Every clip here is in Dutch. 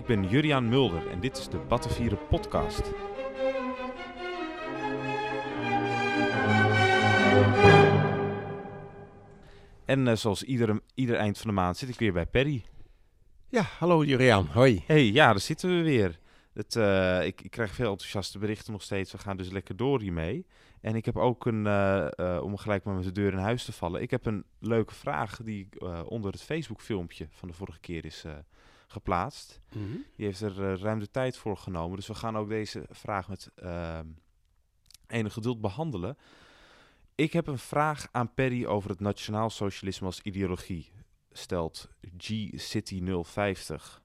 Ik ben Juriaan Mulder en dit is de Battenvieren podcast. En uh, zoals ieder, ieder eind van de maand zit ik weer bij Perry. Ja, hallo Juriaan, hoi. Hey, ja, daar zitten we weer. Het, uh, ik, ik, krijg veel enthousiaste berichten nog steeds. We gaan dus lekker door hiermee. En ik heb ook een, uh, om gelijk maar met de deur in huis te vallen. Ik heb een leuke vraag die onder het Facebook filmpje van de vorige keer is geplaatst. Mm -hmm. Die heeft er ruim de tijd voor genomen. Dus we gaan ook deze vraag met ehm, enig geduld behandelen. Ik heb een vraag aan Perry over het nationaal socialisme als ideologie, stelt G-City 050.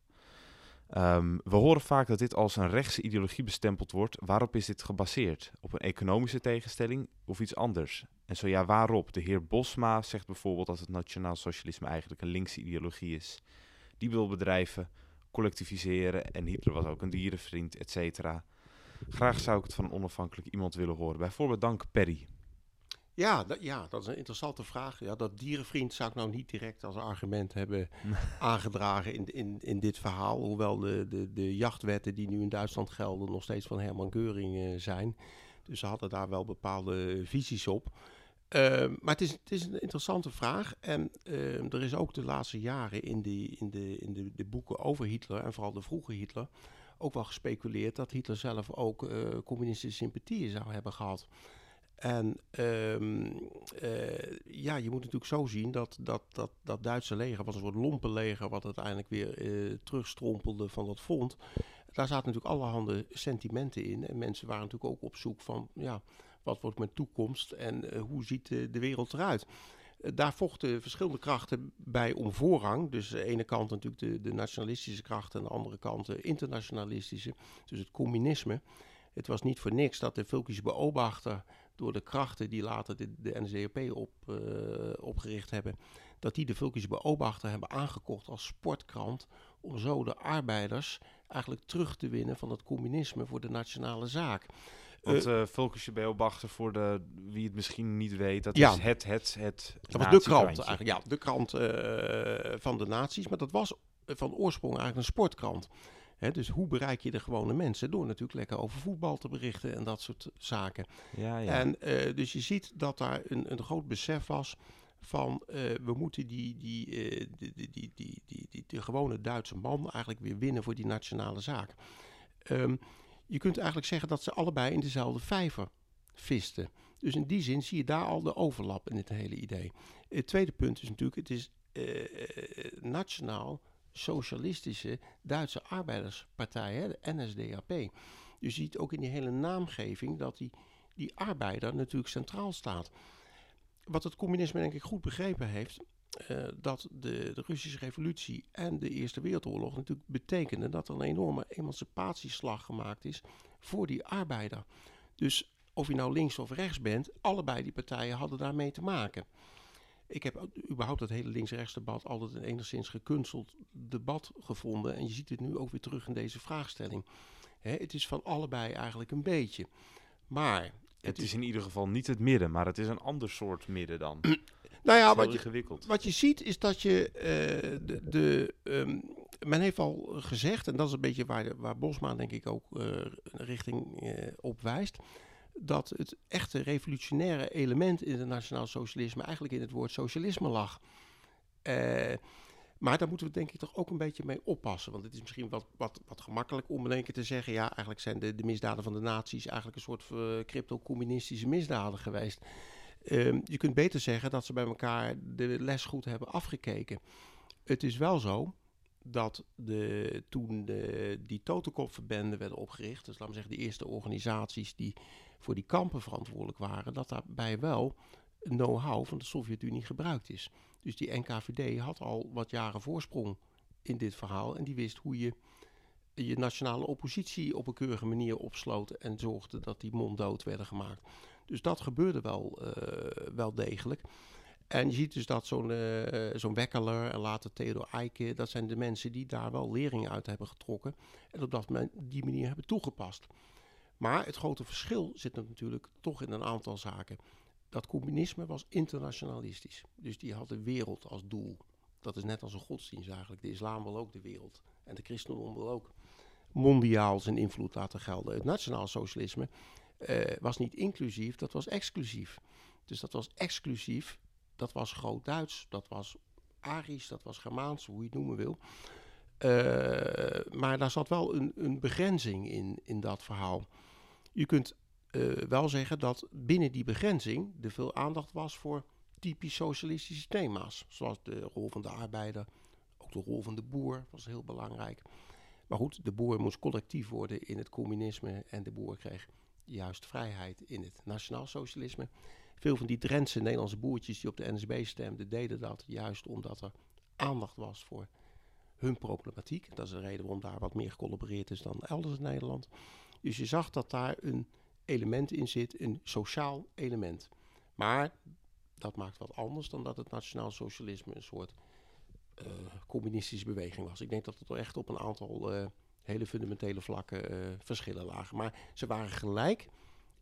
Um, we horen vaak dat dit als een rechtse ideologie bestempeld wordt. Waarop is dit gebaseerd? Op een economische tegenstelling of iets anders? En zo ja, waarop? De heer Bosma zegt bijvoorbeeld dat het nationaal socialisme eigenlijk een linkse ideologie is. Die wil bedrijven collectiviseren en Hitler was ook een dierenvriend, et cetera. Graag zou ik het van een onafhankelijk iemand willen horen. Bijvoorbeeld dank Perry. Ja, dat, ja, dat is een interessante vraag. Ja, dat dierenvriend zou ik nou niet direct als argument hebben aangedragen in, in, in dit verhaal. Hoewel de, de, de jachtwetten die nu in Duitsland gelden nog steeds van Herman Geuring uh, zijn. Dus ze hadden daar wel bepaalde visies op. Uh, maar het is, het is een interessante vraag. En uh, er is ook de laatste jaren in, die, in, de, in de, de boeken over Hitler, en vooral de vroege Hitler, ook wel gespeculeerd dat Hitler zelf ook communistische sympathieën zou hebben gehad. En um, uh, ja, je moet natuurlijk zo zien dat dat, dat dat Duitse leger was een soort lompenleger... wat uiteindelijk weer uh, terugstrompelde van dat front. Daar zaten natuurlijk allerhande sentimenten in. En mensen waren natuurlijk ook op zoek van... ja, wat wordt mijn toekomst en uh, hoe ziet de, de wereld eruit? daar vochten verschillende krachten bij om voorrang. Dus aan de ene kant natuurlijk de, de nationalistische krachten... en aan de andere kant de internationalistische, dus het communisme. Het was niet voor niks dat de Vulkische beobachter door de krachten die later de, de op, opgericht hebben, dat die de Vulkische beobachter hebben aangekocht als sportkrant, om zo de arbeiders eigenlijk terug te winnen van het communisme voor de nationale zaak. Want uh, Vulkische beobachter, voor de, wie het misschien niet weet, dat ja, is het, het, het Dat was de krant eigenlijk, ja, de krant uh, van de naties, maar dat was van oorsprong eigenlijk een sportkrant. He, dus hoe bereik je de gewone mensen? Door natuurlijk lekker over voetbal te berichten en dat soort zaken. Ja, ja. En uh, dus je ziet dat daar een, een groot besef was van uh, we moeten die, die, uh, die, die, die, die, die, gewone Duitse man eigenlijk weer winnen voor die nationale zaak. Um, je kunt eigenlijk zeggen dat ze allebei in dezelfde vijver visten. Dus in die zin zie je daar al de overlap in het hele idee. Het tweede punt is natuurlijk, het is nationaal socialistische Duitse arbeiderspartij, hè, de NSDAP. Je ziet ook in die hele naamgeving dat die, die arbeider natuurlijk centraal staat. Wat het communisme denk ik goed begrepen heeft, uh, dat de, de, Russische revolutie en de Eerste Wereldoorlog natuurlijk betekenden dat er een enorme emancipatieslag gemaakt is voor die arbeider. Dus of je nou links of rechts bent, allebei die partijen hadden daarmee te maken. Ik heb überhaupt het hele links-rechts debat altijd een enigszins gekunsteld debat gevonden. En je ziet het nu ook weer terug in deze vraagstelling. Hè, het is van allebei eigenlijk een beetje. Maar... Het, het is, in ieder geval niet het midden, maar het is een ander soort midden dan. nou ja, wat je, wat je ziet is dat je uh, de... de um, men heeft al gezegd, en dat is een beetje waar, de, waar Bosma denk ik ook uh, richting uh, op wijst dat het echte revolutionaire element in het nationaal socialisme eigenlijk in het woord socialisme lag. Maar daar moeten we denk ik toch ook een beetje mee oppassen. Want het is misschien wat, wat, wat gemakkelijk om in één keer te zeggen... ja, eigenlijk zijn de, de misdaden van de naties eigenlijk een soort crypto-communistische misdaden geweest. Uh, je kunt beter zeggen dat ze bij elkaar de les goed hebben afgekeken. Het is wel zo dat de, toen de, die Totenkopverbenden werden opgericht... dus laten we zeggen de eerste organisaties die voor die kampen verantwoordelijk waren, dat daarbij wel know-how van de Sovjet-Unie gebruikt is. Dus die NKVD had al wat jaren voorsprong in dit verhaal en die wist hoe je je nationale oppositie op een keurige manier opsloot en zorgde dat die monddood werden gemaakt. Dus dat gebeurde wel, uh, wel degelijk. En je ziet dus dat zo'n uh, zo'n Wekkeler en later Theodor Eike, dat zijn de mensen die daar wel leringen uit hebben getrokken en op dat men, die manier hebben toegepast. Maar het grote verschil zit natuurlijk toch in een aantal zaken. Dat communisme was internationalistisch. Dus die had de wereld als doel. Dat is net als een godsdienst eigenlijk. De islam wil ook de wereld. En de christendom wil ook mondiaal zijn invloed laten gelden. Het nationaal socialisme uh, was niet inclusief, dat was exclusief. Dus dat was exclusief, dat was groot-Duits, dat was Arisch, dat was Germaans, hoe je het noemen wil. Uh, maar daar zat wel een, een, begrenzing in, in dat verhaal. Je kunt uh, wel zeggen dat binnen die begrenzing er veel aandacht was voor typisch socialistische thema's. Zoals de rol van de arbeider, ook de rol van de boer was heel belangrijk. Maar goed, de boer moest collectief worden in het communisme en de boer kreeg juist vrijheid in het nationaal socialisme. Veel van die Drentse Nederlandse boertjes die op de NSB stemden, deden dat juist omdat er aandacht was voor hun problematiek. Dat is de reden waarom daar wat meer gecollaboreerd is dan elders in Nederland. Dus je zag dat daar een element in zit, een sociaal element. Maar dat maakt wat anders dan dat het nationaal socialisme een soort uh, communistische beweging was. Ik denk dat er echt op een aantal uh, hele fundamentele vlakken uh, verschillen lagen. Maar ze waren gelijk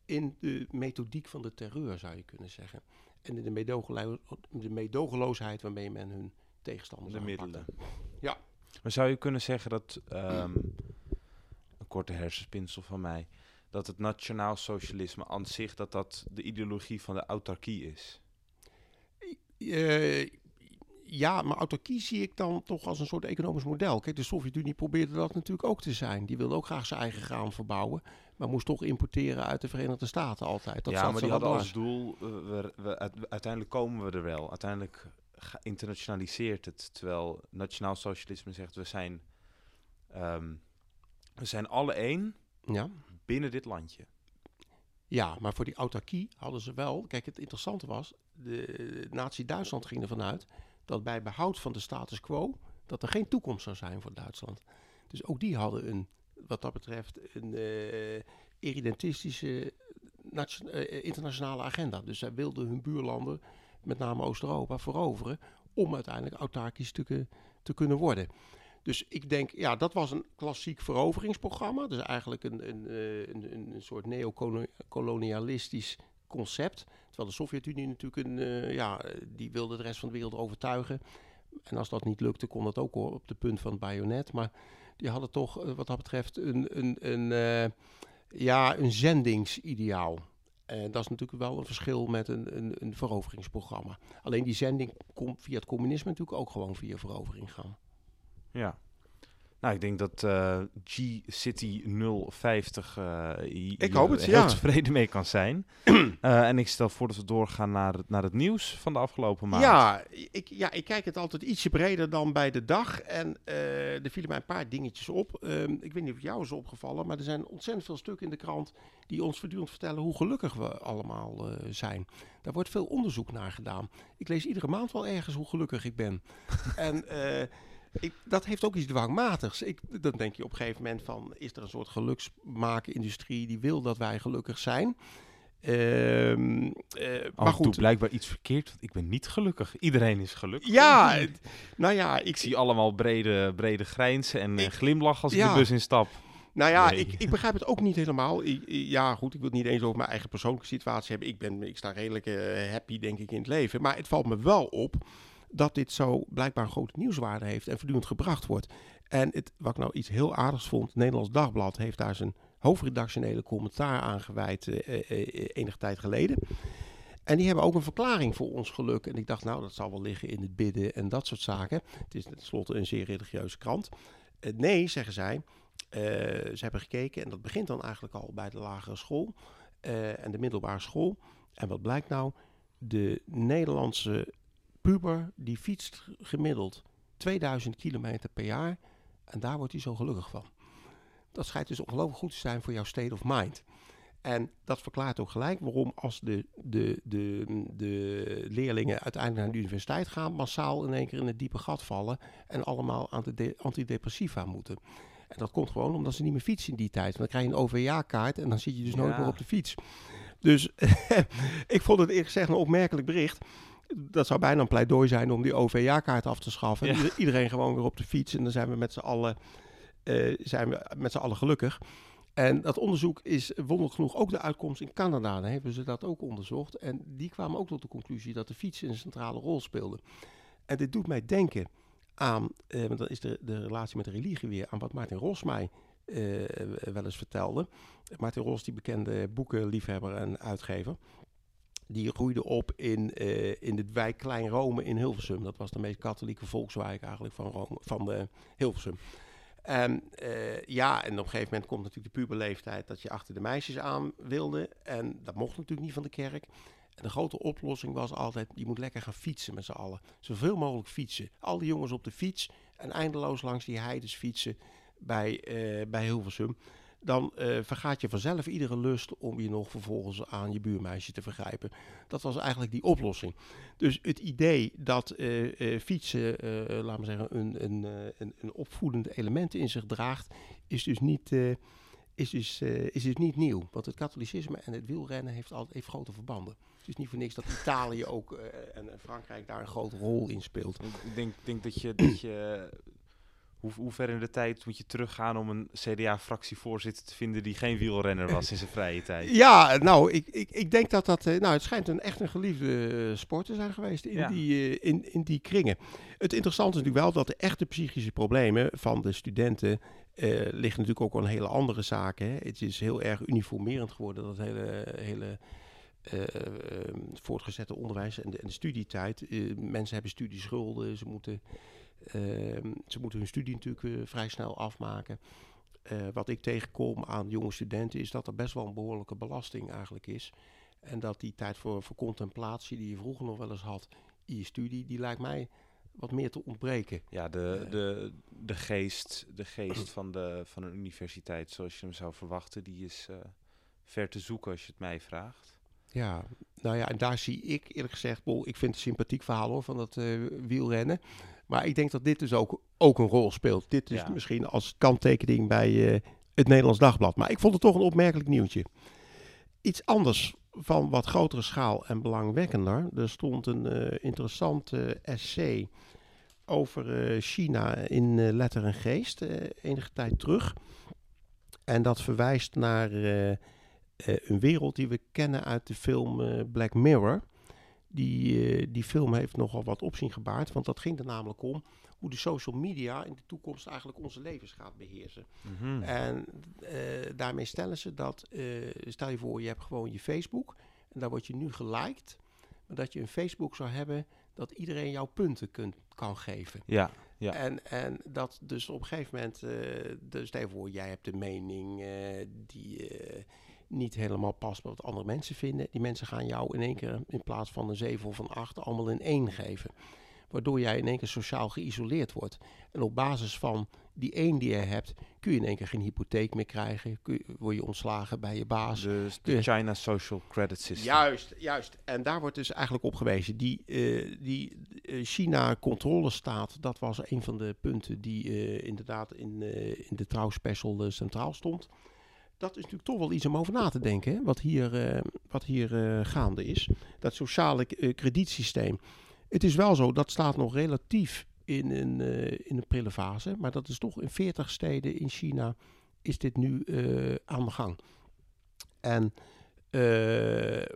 in de methodiek van de terreur, zou je kunnen zeggen. En in de, de meedogenloosheid waarmee men hun tegenstanders De middelen. Ja. Maar zou je kunnen zeggen dat, um, een korte hersenspinsel van mij, dat het nationaal socialisme aan zich, dat dat de ideologie van de autarkie is? Uh, ja, maar autarkie zie ik dan toch als een soort economisch model. Kijk, de Sovjet-Unie probeerde dat natuurlijk ook te zijn. Die wilde ook graag zijn eigen graan verbouwen, maar moest toch importeren uit de Verenigde Staten altijd. Dat ja, maar die hadden als doel, uh, we, we, uiteindelijk komen we er wel. Uiteindelijk internaliseert het, terwijl nationaal socialisme zegt, we zijn, um, we zijn alle één ja. binnen dit landje. Ja, maar voor die autarkie hadden ze wel. Kijk, het interessante was, de Nazi-Duitsland ging ervan uit dat bij behoud van de status quo, dat er geen toekomst zou zijn voor Duitsland. Dus ook die hadden een, wat dat betreft, een uh, irredentistische uh, internationale agenda. Dus zij wilden hun buurlanden, met name Oost-Europa, veroveren om uiteindelijk autarkisch te, te kunnen worden. Dus ik denk, ja, dat was een klassiek veroveringsprogramma. Dus eigenlijk een, een, een, een soort neocolonialistisch concept. Terwijl de Sovjet-Unie natuurlijk een, uh, ja, die wilde de rest van de wereld overtuigen. En als dat niet lukte, kon dat ook op de punt van het bajonet. Maar die hadden toch, uh, wat dat betreft, een, een, een, uh, ja, een zendingsideaal. En dat is natuurlijk wel een verschil met een, een, een veroveringsprogramma. Alleen die zending komt via het communisme natuurlijk ook gewoon via verovering gaan. Ja, nou, ik denk dat uh, G-City 050 uh, ik hoop het, heel ja. tevreden mee kan zijn. uh, en ik stel voor dat we doorgaan naar het, naar het nieuws van de afgelopen maand. Ja ik, ja, ik kijk het altijd ietsje breder dan bij de dag. En er vielen mij een paar dingetjes op. Um, ik weet niet of jou is opgevallen, maar er zijn ontzettend veel stukken in de krant die ons voortdurend vertellen hoe gelukkig we allemaal zijn. Daar wordt veel onderzoek naar gedaan. Ik lees iedere maand wel ergens hoe gelukkig ik ben. en ik, dat heeft ook iets dwangmatigs. Ik, dan denk je op een gegeven moment van, is er een soort geluksmakenindustrie die wil dat wij gelukkig zijn? Uh, maar goed. blijkbaar iets verkeerd, want ik ben niet gelukkig. Iedereen is gelukkig. Ja, nou ja. Ik, zie allemaal brede, brede grijnsen en ik, glimlach als ik de bus instap. Nou ja, ik, ik begrijp het ook niet helemaal. ja, goed, ik wil het niet eens over mijn eigen persoonlijke situatie hebben. Ik, ben, ik sta redelijk uh, happy, denk ik, in het leven. Maar het valt me wel op dat dit zo blijkbaar een grote nieuwswaarde heeft en voortdurend gebracht wordt. En het, wat ik nou iets heel aardigs vond, Nederlands Dagblad heeft daar zijn hoofdredactionele commentaar aan gewijd uh, uh, enige tijd geleden. En die hebben ook een verklaring voor ons geluk. En ik dacht, nou, dat zal wel liggen in het bidden en dat soort zaken. Het is tenslotte een zeer religieuze krant. nee, zeggen zij. ze hebben gekeken en dat begint dan eigenlijk al bij de lagere school en de middelbare school. En wat blijkt nou? De Nederlandse puber die fietst gemiddeld 2000 kilometer per jaar en daar wordt hij zo gelukkig van. Dat schijnt dus ongelooflijk goed te zijn voor jouw state of mind. En dat verklaart ook gelijk waarom als de, de, de, de leerlingen uiteindelijk naar de universiteit gaan, massaal in één keer in het diepe gat vallen en allemaal aan de antidepressiva moeten. En dat komt gewoon omdat ze niet meer fietsen in die tijd. Want dan krijg je een OVA-kaart en dan zit je dus nooit meer op de fiets. Dus ik vond het eerlijk gezegd een opmerkelijk bericht dat zou bijna een pleidooi zijn om die OV-kaart af te schaffen. Iedereen gewoon weer op de fiets en dan zijn we met z'n allen, uh, zijn we met z'n allen gelukkig. En dat onderzoek is wonderlijk genoeg ook de uitkomst in Canada. Daar hebben ze dat ook onderzocht. En die kwamen ook tot de conclusie dat de fiets een centrale rol speelde. En dit doet mij denken aan, want dat is de, de relatie met de religie weer, aan wat Martin Ros mij uh, wel eens vertelde. Martin Ros, die bekende boekenliefhebber en uitgever, die groeide op in, uh, in de wijk Klein Rome in Hilversum. Dat was de meest katholieke volkswijk eigenlijk van, Rome, van de Hilversum. En ja, en op een gegeven moment komt natuurlijk de puberleeftijd dat je achter de meisjes aan wilde. En dat mocht natuurlijk niet van de kerk. En de grote oplossing was altijd, je moet lekker gaan fietsen met z'n allen. Zoveel mogelijk fietsen. Al die jongens op de fiets en eindeloos langs die heides fietsen bij, uh, bij Hilversum. Dan uh, vergaat je vanzelf iedere lust om je nog vervolgens aan je buurmeisje te vergrijpen. Dat was eigenlijk die oplossing. Dus het idee dat uh, fietsen, laten we zeggen, een, een, een, een opvoedend element in zich draagt, is dus niet is dus, is dus niet nieuw. Want het katholicisme en het wielrennen heeft, altijd, heeft grote verbanden. Het is niet voor niks dat Italië ook en Frankrijk daar een grote rol in speelt. Ik denk, denk dat je, dat je hoe, hoe ver in de tijd moet je teruggaan om een CDA-fractievoorzitter te vinden die geen wielrenner was in zijn vrije tijd? Ja, nou, ik, ik, ik denk dat dat, uh, nou, het schijnt een echt een geliefde uh, sport te zijn geweest in, die, in, in die kringen. Het interessante is natuurlijk wel dat de echte psychische problemen van de studenten liggen natuurlijk ook aan hele andere zaken. Hè. Het is heel erg uniformerend geworden, dat hele, hele uh, voortgezette onderwijs en de, en de studietijd. Mensen hebben studieschulden, ze moeten, ze moeten hun studie natuurlijk vrij snel afmaken. wat ik tegenkom aan jonge studenten is dat er best wel een behoorlijke belasting eigenlijk is. En dat die tijd voor, voor contemplatie die je vroeger nog wel eens had in je studie, die lijkt mij wat meer te ontbreken. Ja, de, de, de geest, de geest van, de, van een universiteit zoals je hem zou verwachten, die is ver te zoeken als je het mij vraagt. Ja, nou ja, en daar zie ik eerlijk gezegd, bol, ik vind het een sympathiek verhaal hoor, van dat uh, wielrennen. Maar ik denk dat dit dus ook, ook een rol speelt. Dit is misschien als kanttekening bij uh, het Nederlands Dagblad. Maar ik vond het toch een opmerkelijk nieuwtje. Iets anders van wat grotere schaal en belangwekkender. Er stond een uh, interessant essay over China in Letter en Geest, enige tijd terug. En dat verwijst naar een wereld die we kennen uit de film Black Mirror. Die, uh, die film heeft nogal wat opzien gebaard, want dat ging er namelijk om hoe de social media in de toekomst eigenlijk onze levens gaat beheersen. Mm -hmm. En daarmee stellen ze dat, stel je voor, je hebt gewoon je Facebook en daar word je nu geliked, maar dat je een Facebook zou hebben dat iedereen jouw punten kunt, kan geven. Ja, ja. En, en dat dus op een gegeven moment, dus stel je voor, jij hebt de mening die niet helemaal past met wat andere mensen vinden. Die mensen gaan jou in één keer in plaats van een 7 of een 8 allemaal in één geven. Waardoor jij in één keer sociaal geïsoleerd wordt. En op basis van die één die je hebt, kun je in één keer geen hypotheek meer krijgen. Kun je, word je ontslagen bij je baas. Dus de China Social Credit System. Juist, juist. En daar wordt dus eigenlijk op gewezen. Die, uh, die uh, China-controlestaat, dat was een van de punten die uh, inderdaad in, in de trouwspecial centraal stond dat is natuurlijk toch wel iets om over na te denken, hè? wat hier, uh, wat hier uh, gaande is. Dat sociale uh, kredietsysteem. Het is wel zo, dat staat nog relatief in een, in een prille fase, maar dat is toch in 40 steden in China is dit nu aan de gang. En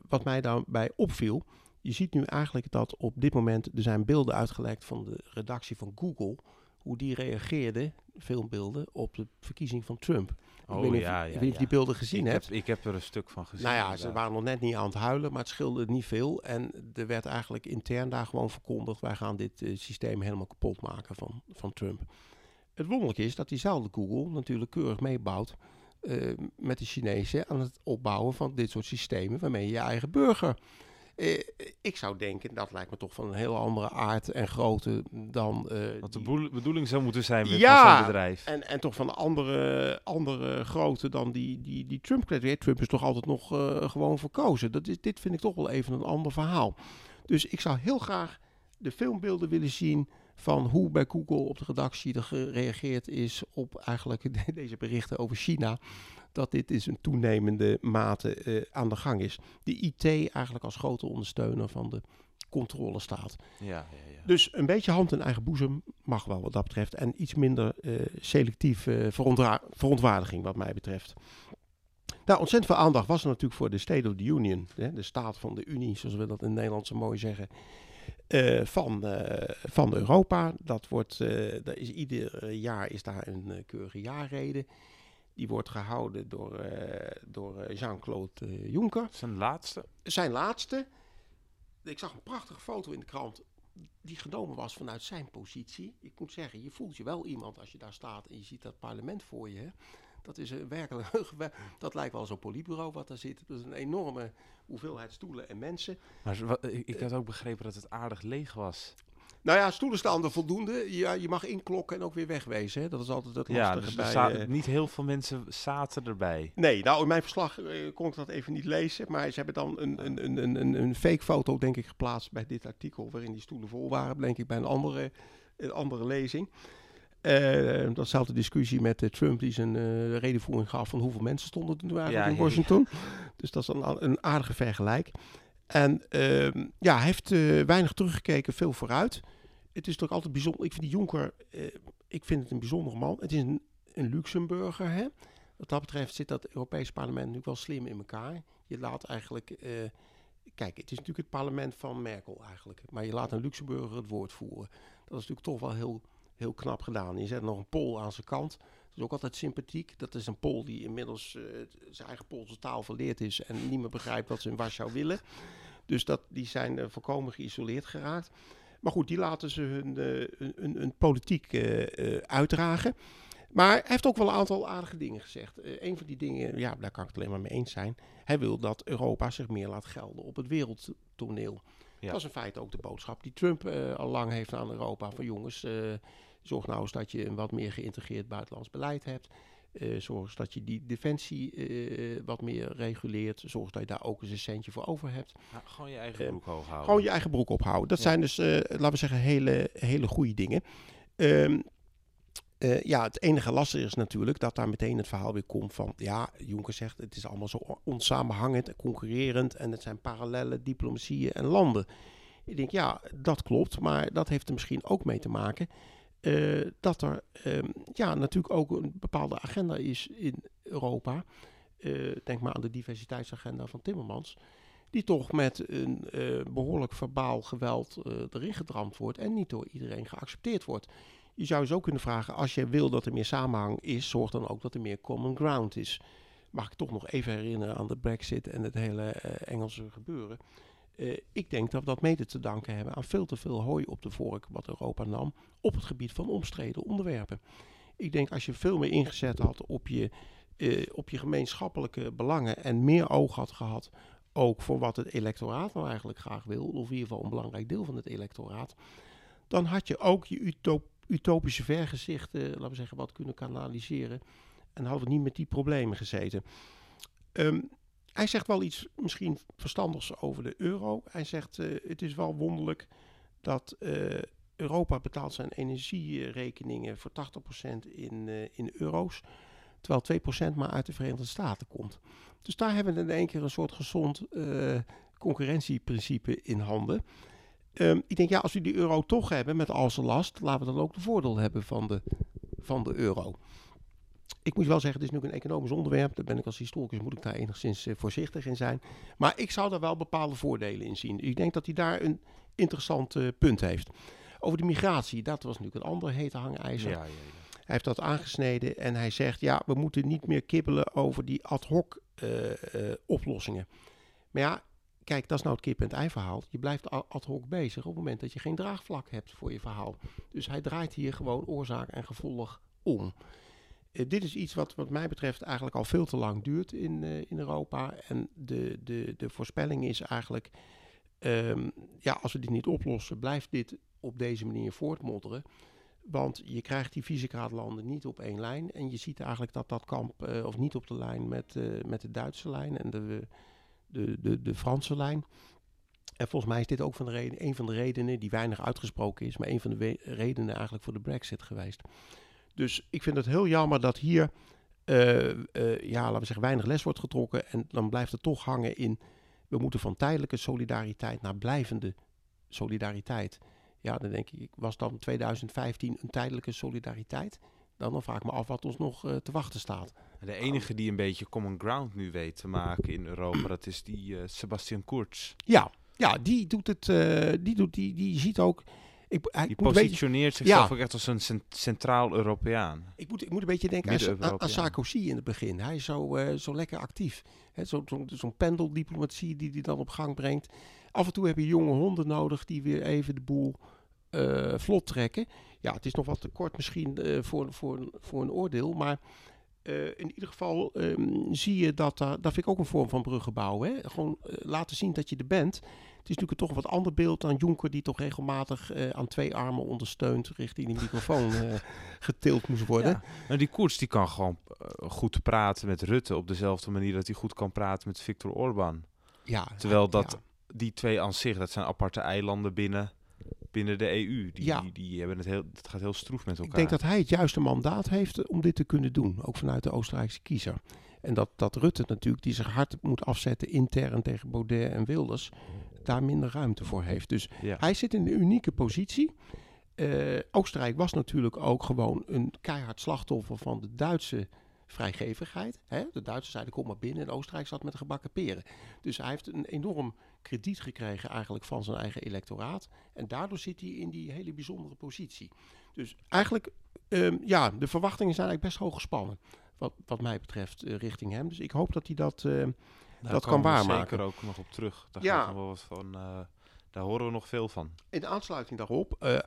wat mij daarbij opviel, je ziet nu eigenlijk dat op dit moment, er zijn beelden uitgelekt van de redactie van Google, hoe die reageerde, filmbeelden, op de verkiezing van Trump. Oh, ik weet ja, of, ja, je die beelden gezien ik hebt. Heb, ik heb er een stuk van gezien. Nou ja, ze waren nog net niet aan het huilen, maar het scheelde niet veel. En er werd eigenlijk intern daar gewoon verkondigd... wij gaan dit uh, systeem helemaal kapot maken van, van Trump. Het wonderlijke is dat diezelfde Google natuurlijk keurig meebouwt... Uh, met de Chinezen aan het opbouwen van dit soort systemen... waarmee je je eigen burger uh, ik zou denken, dat lijkt me toch van een heel andere aard en grootte dan... Uh, Wat de bedoeling zou moeten zijn met ja, zo'n bedrijf. En, en toch van een andere, andere grootte dan die, die, die Trump kreeg. Trump is toch altijd nog uh, gewoon verkozen. Dat is, dit vind ik toch wel even een ander verhaal. Dus ik zou heel graag de filmbeelden willen zien van hoe bij Google op de redactie er gereageerd is op eigenlijk deze berichten over China dat dit is een toenemende mate uh, aan de gang is. De IT eigenlijk als grote ondersteuner van de controle staat. Ja, ja, ja. Dus een beetje hand in eigen boezem mag wel wat dat betreft. En iets minder uh, selectief uh, verontwaardiging wat mij betreft. Nou, ontzettend veel aandacht was er natuurlijk voor de State of the Union. Hè, de staat van de Unie, zoals we dat in het Nederlands zo mooi zeggen. van, van Europa. Dat wordt, is, ieder jaar is daar een keurige jaarreden. Die wordt gehouden door, door Jean-Claude Juncker. Zijn laatste? Zijn laatste. Ik zag een prachtige foto in de krant die genomen was vanuit zijn positie. Ik moet zeggen, je voelt je wel iemand als je daar staat en je ziet dat parlement voor je. Dat is een werkelijk, dat lijkt wel zo'n politbureau wat daar zit. Dat is een enorme hoeveelheid stoelen en mensen. Maar ik had ook begrepen dat het aardig leeg was. Nou ja, stoelen staan er voldoende. Ja, je mag inklokken en ook weer wegwezen. Hè? Dat is altijd het lastige ja, dus bij... Uh, niet heel veel mensen zaten erbij. Nee, nou in mijn verslag uh, kon ik dat even niet lezen. Maar ze hebben dan een, een, een, een, een fake foto, denk ik, geplaatst bij dit artikel... waarin die stoelen vol waren, denk ik, bij een andere, een andere lezing. Uh, datzelfde discussie met uh, Trump, die zijn uh, redenvoering gaf van hoeveel mensen stonden er eigenlijk in Washington. Dus dat is een, een aardige vergelijk. En ehm, ja, hij heeft weinig teruggekeken, veel vooruit het is toch altijd bijzonder. Ik vind die Jonker, uh, ik vind het een bijzondere man. Het is een, een Luxemburger. Hè? Wat dat betreft zit dat Europese parlement natuurlijk wel slim in elkaar. Je laat eigenlijk. Uh, kijk, het is natuurlijk het parlement van Merkel eigenlijk. Maar je laat een Luxemburger het woord voeren. Dat is natuurlijk toch wel heel, heel knap gedaan. Je zet nog een Pool aan zijn kant. Is ook altijd sympathiek. Dat is een Pool die inmiddels uh, zijn eigen Poolse taal verleerd is. En niet meer begrijpt wat ze in Warschau willen. Dus dat, die zijn uh, volkomen geïsoleerd geraakt. Maar goed, die laten ze hun, uh, politiek uh, uitdragen. Maar hij heeft ook wel een aantal aardige dingen gezegd. Een van die dingen, ja, daar kan ik het alleen maar mee eens zijn. Hij wil dat Europa zich meer laat gelden op het wereldtoneel. Dat is in feite ook de boodschap die Trump al lang heeft aan Europa. Van jongens, zorg nou eens dat je een wat meer geïntegreerd buitenlands beleid hebt. Uh, zorg dat je die defensie uh, wat meer reguleert. Zorg dat je daar ook eens een centje voor over hebt. gewoon je eigen broek hoog houden. Gewoon je eigen broek ophouden. Dat zijn dus, laten we zeggen, hele, hele goede dingen. Um, ja, het enige lastige is natuurlijk dat daar meteen het verhaal weer komt van... Ja, Jonker zegt het is allemaal zo onsamenhangend en concurrerend... en het zijn parallele diplomacieën en landen. Ik denk, ja, dat klopt, maar dat heeft er misschien ook mee te maken... Uh, dat er um, ja, natuurlijk ook een bepaalde agenda is in Europa. Uh, denk maar aan de diversiteitsagenda van Timmermans. Die toch met een uh, behoorlijk verbaal geweld erin gedramd wordt en niet door iedereen geaccepteerd wordt. Je zou je ook kunnen vragen, als je wil dat er meer samenhang is, zorg dan ook dat er meer common ground is. Mag ik toch nog even herinneren aan de brexit en het hele Engelse gebeuren. Uh, ik denk dat we dat mede te danken hebben aan veel te veel hooi op de vork wat Europa nam op het gebied van omstreden onderwerpen. Ik denk als je veel meer ingezet had op je, uh, op je gemeenschappelijke belangen en meer oog had gehad ook voor wat het electoraat nou eigenlijk graag wil, of in ieder geval een belangrijk deel van het electoraat, dan had je ook je utop utopische vergezichten, laten we zeggen, wat kunnen kanaliseren en hadden we niet met die problemen gezeten. Um, hij zegt wel iets misschien verstandigs over de euro. Hij zegt uh, het is wel wonderlijk dat uh, Europa betaalt zijn energierekeningen voor 80% in, uh, in euro's. Terwijl 2% maar uit de Verenigde Staten komt. Dus daar hebben we in één keer een soort gezond concurrentieprincipe in handen. Um, ik denk, ja, als we die euro toch hebben met al zijn last, laten we dan ook de voordeel hebben van de, van de euro ik moet wel zeggen, het is nu een economisch onderwerp. Daar ben ik als historicus, moet ik daar enigszins uh, voorzichtig in zijn. Maar ik zou daar wel bepaalde voordelen in zien. Ik denk dat hij daar een interessant uh, punt heeft. Over de migratie, dat was natuurlijk een ander hete hangijzer. Ja, ja, ja. Hij heeft dat aangesneden en hij zegt, ja, we moeten niet meer kibbelen over die ad hoc uh, oplossingen. Maar ja, kijk, dat is nou het kip en ei verhaal. Je blijft ad hoc bezig op het moment dat je geen draagvlak hebt voor je verhaal. Dus hij draait hier gewoon oorzaak en gevolg om. Uh, dit is iets wat, wat mij betreft eigenlijk al veel te lang duurt in, uh, in Europa. En de, de, de voorspelling is eigenlijk, um, ja, als we dit niet oplossen, blijft dit op deze manier voortmodderen. Want je krijgt die Visegrad-landen niet op één lijn. En je ziet eigenlijk dat dat kamp, uh, of niet op de lijn met, met de Duitse lijn en de, de, de, de Franse lijn. En volgens mij is dit ook van de reden, een van de redenen die weinig uitgesproken is, maar een van de redenen eigenlijk voor de Brexit geweest. Dus ik vind het heel jammer dat hier, uh, uh, ja, laten we zeggen, weinig les wordt getrokken. En dan blijft het toch hangen in, we moeten van tijdelijke solidariteit naar blijvende solidariteit. Ja, dan denk ik, was dan 2015 een tijdelijke solidariteit? Dan, dan vraag ik me af wat ons nog uh, te wachten staat. De enige die een beetje common ground nu weet te maken in Europa, dat is die Sebastian Kurz. Ja, Ja, die doet het. die, doet, die, die ziet ook. Ik, hij, die positioneert zichzelf ook echt als een centraal Europeaan. Ik moet, ik moet een beetje denken aan, aan, Sarkozy in het begin. Hij is zo, uh, zo lekker actief. Zo'n zo, zo pendeldiplomatie die hij dan op gang brengt. Af en toe heb je jonge honden nodig die weer even de boel uh, vlot trekken. Ja, het is nog wat te kort misschien uh, voor, voor, voor een oordeel. Maar uh, in ieder geval um, zie je dat, uh, dat vind ik ook een vorm van bruggenbouw. Hè? Gewoon laten zien dat je er bent. Het is natuurlijk een toch wat ander beeld dan Jonker, die toch regelmatig uh, aan twee armen ondersteund richting die microfoon uh, getild moest worden. Ja. Nou, die koers die kan gewoon uh, goed praten met Rutte op dezelfde manier dat hij goed kan praten met Viktor Orban. Ja, Terwijl dat ja. die twee aan zich, dat zijn aparte eilanden binnen, binnen de EU. Die, ja. die, die, hebben het heel, het gaat heel stroef met elkaar. Ik denk dat hij het juiste mandaat heeft om dit te kunnen doen, ook vanuit de Oostenrijkse kiezer. En dat, dat Rutte natuurlijk, die zich hard moet afzetten intern tegen Baudet en Wilders, daar minder ruimte voor heeft. Dus hij zit in een unieke positie. Uh, Oostenrijk was natuurlijk ook gewoon een keihard slachtoffer van de Duitse vrijgevigheid. Hè? De Duitsers zeiden kom maar binnen en Oostenrijk zat met de gebakken peren. Dus hij heeft een enorm krediet gekregen eigenlijk van zijn eigen electoraat. En daardoor zit hij in die hele bijzondere positie. Dus eigenlijk, um, ja, de verwachtingen zijn eigenlijk best hoog gespannen. Wat, wat mij betreft uh, richting hem. Dus ik hoop dat hij dat... Uh, dat kan waarmaken. zeker ook nog op terug. Daar, ja. wel wat van, uh, daar horen we nog veel van. In aansluiting daarop, uh,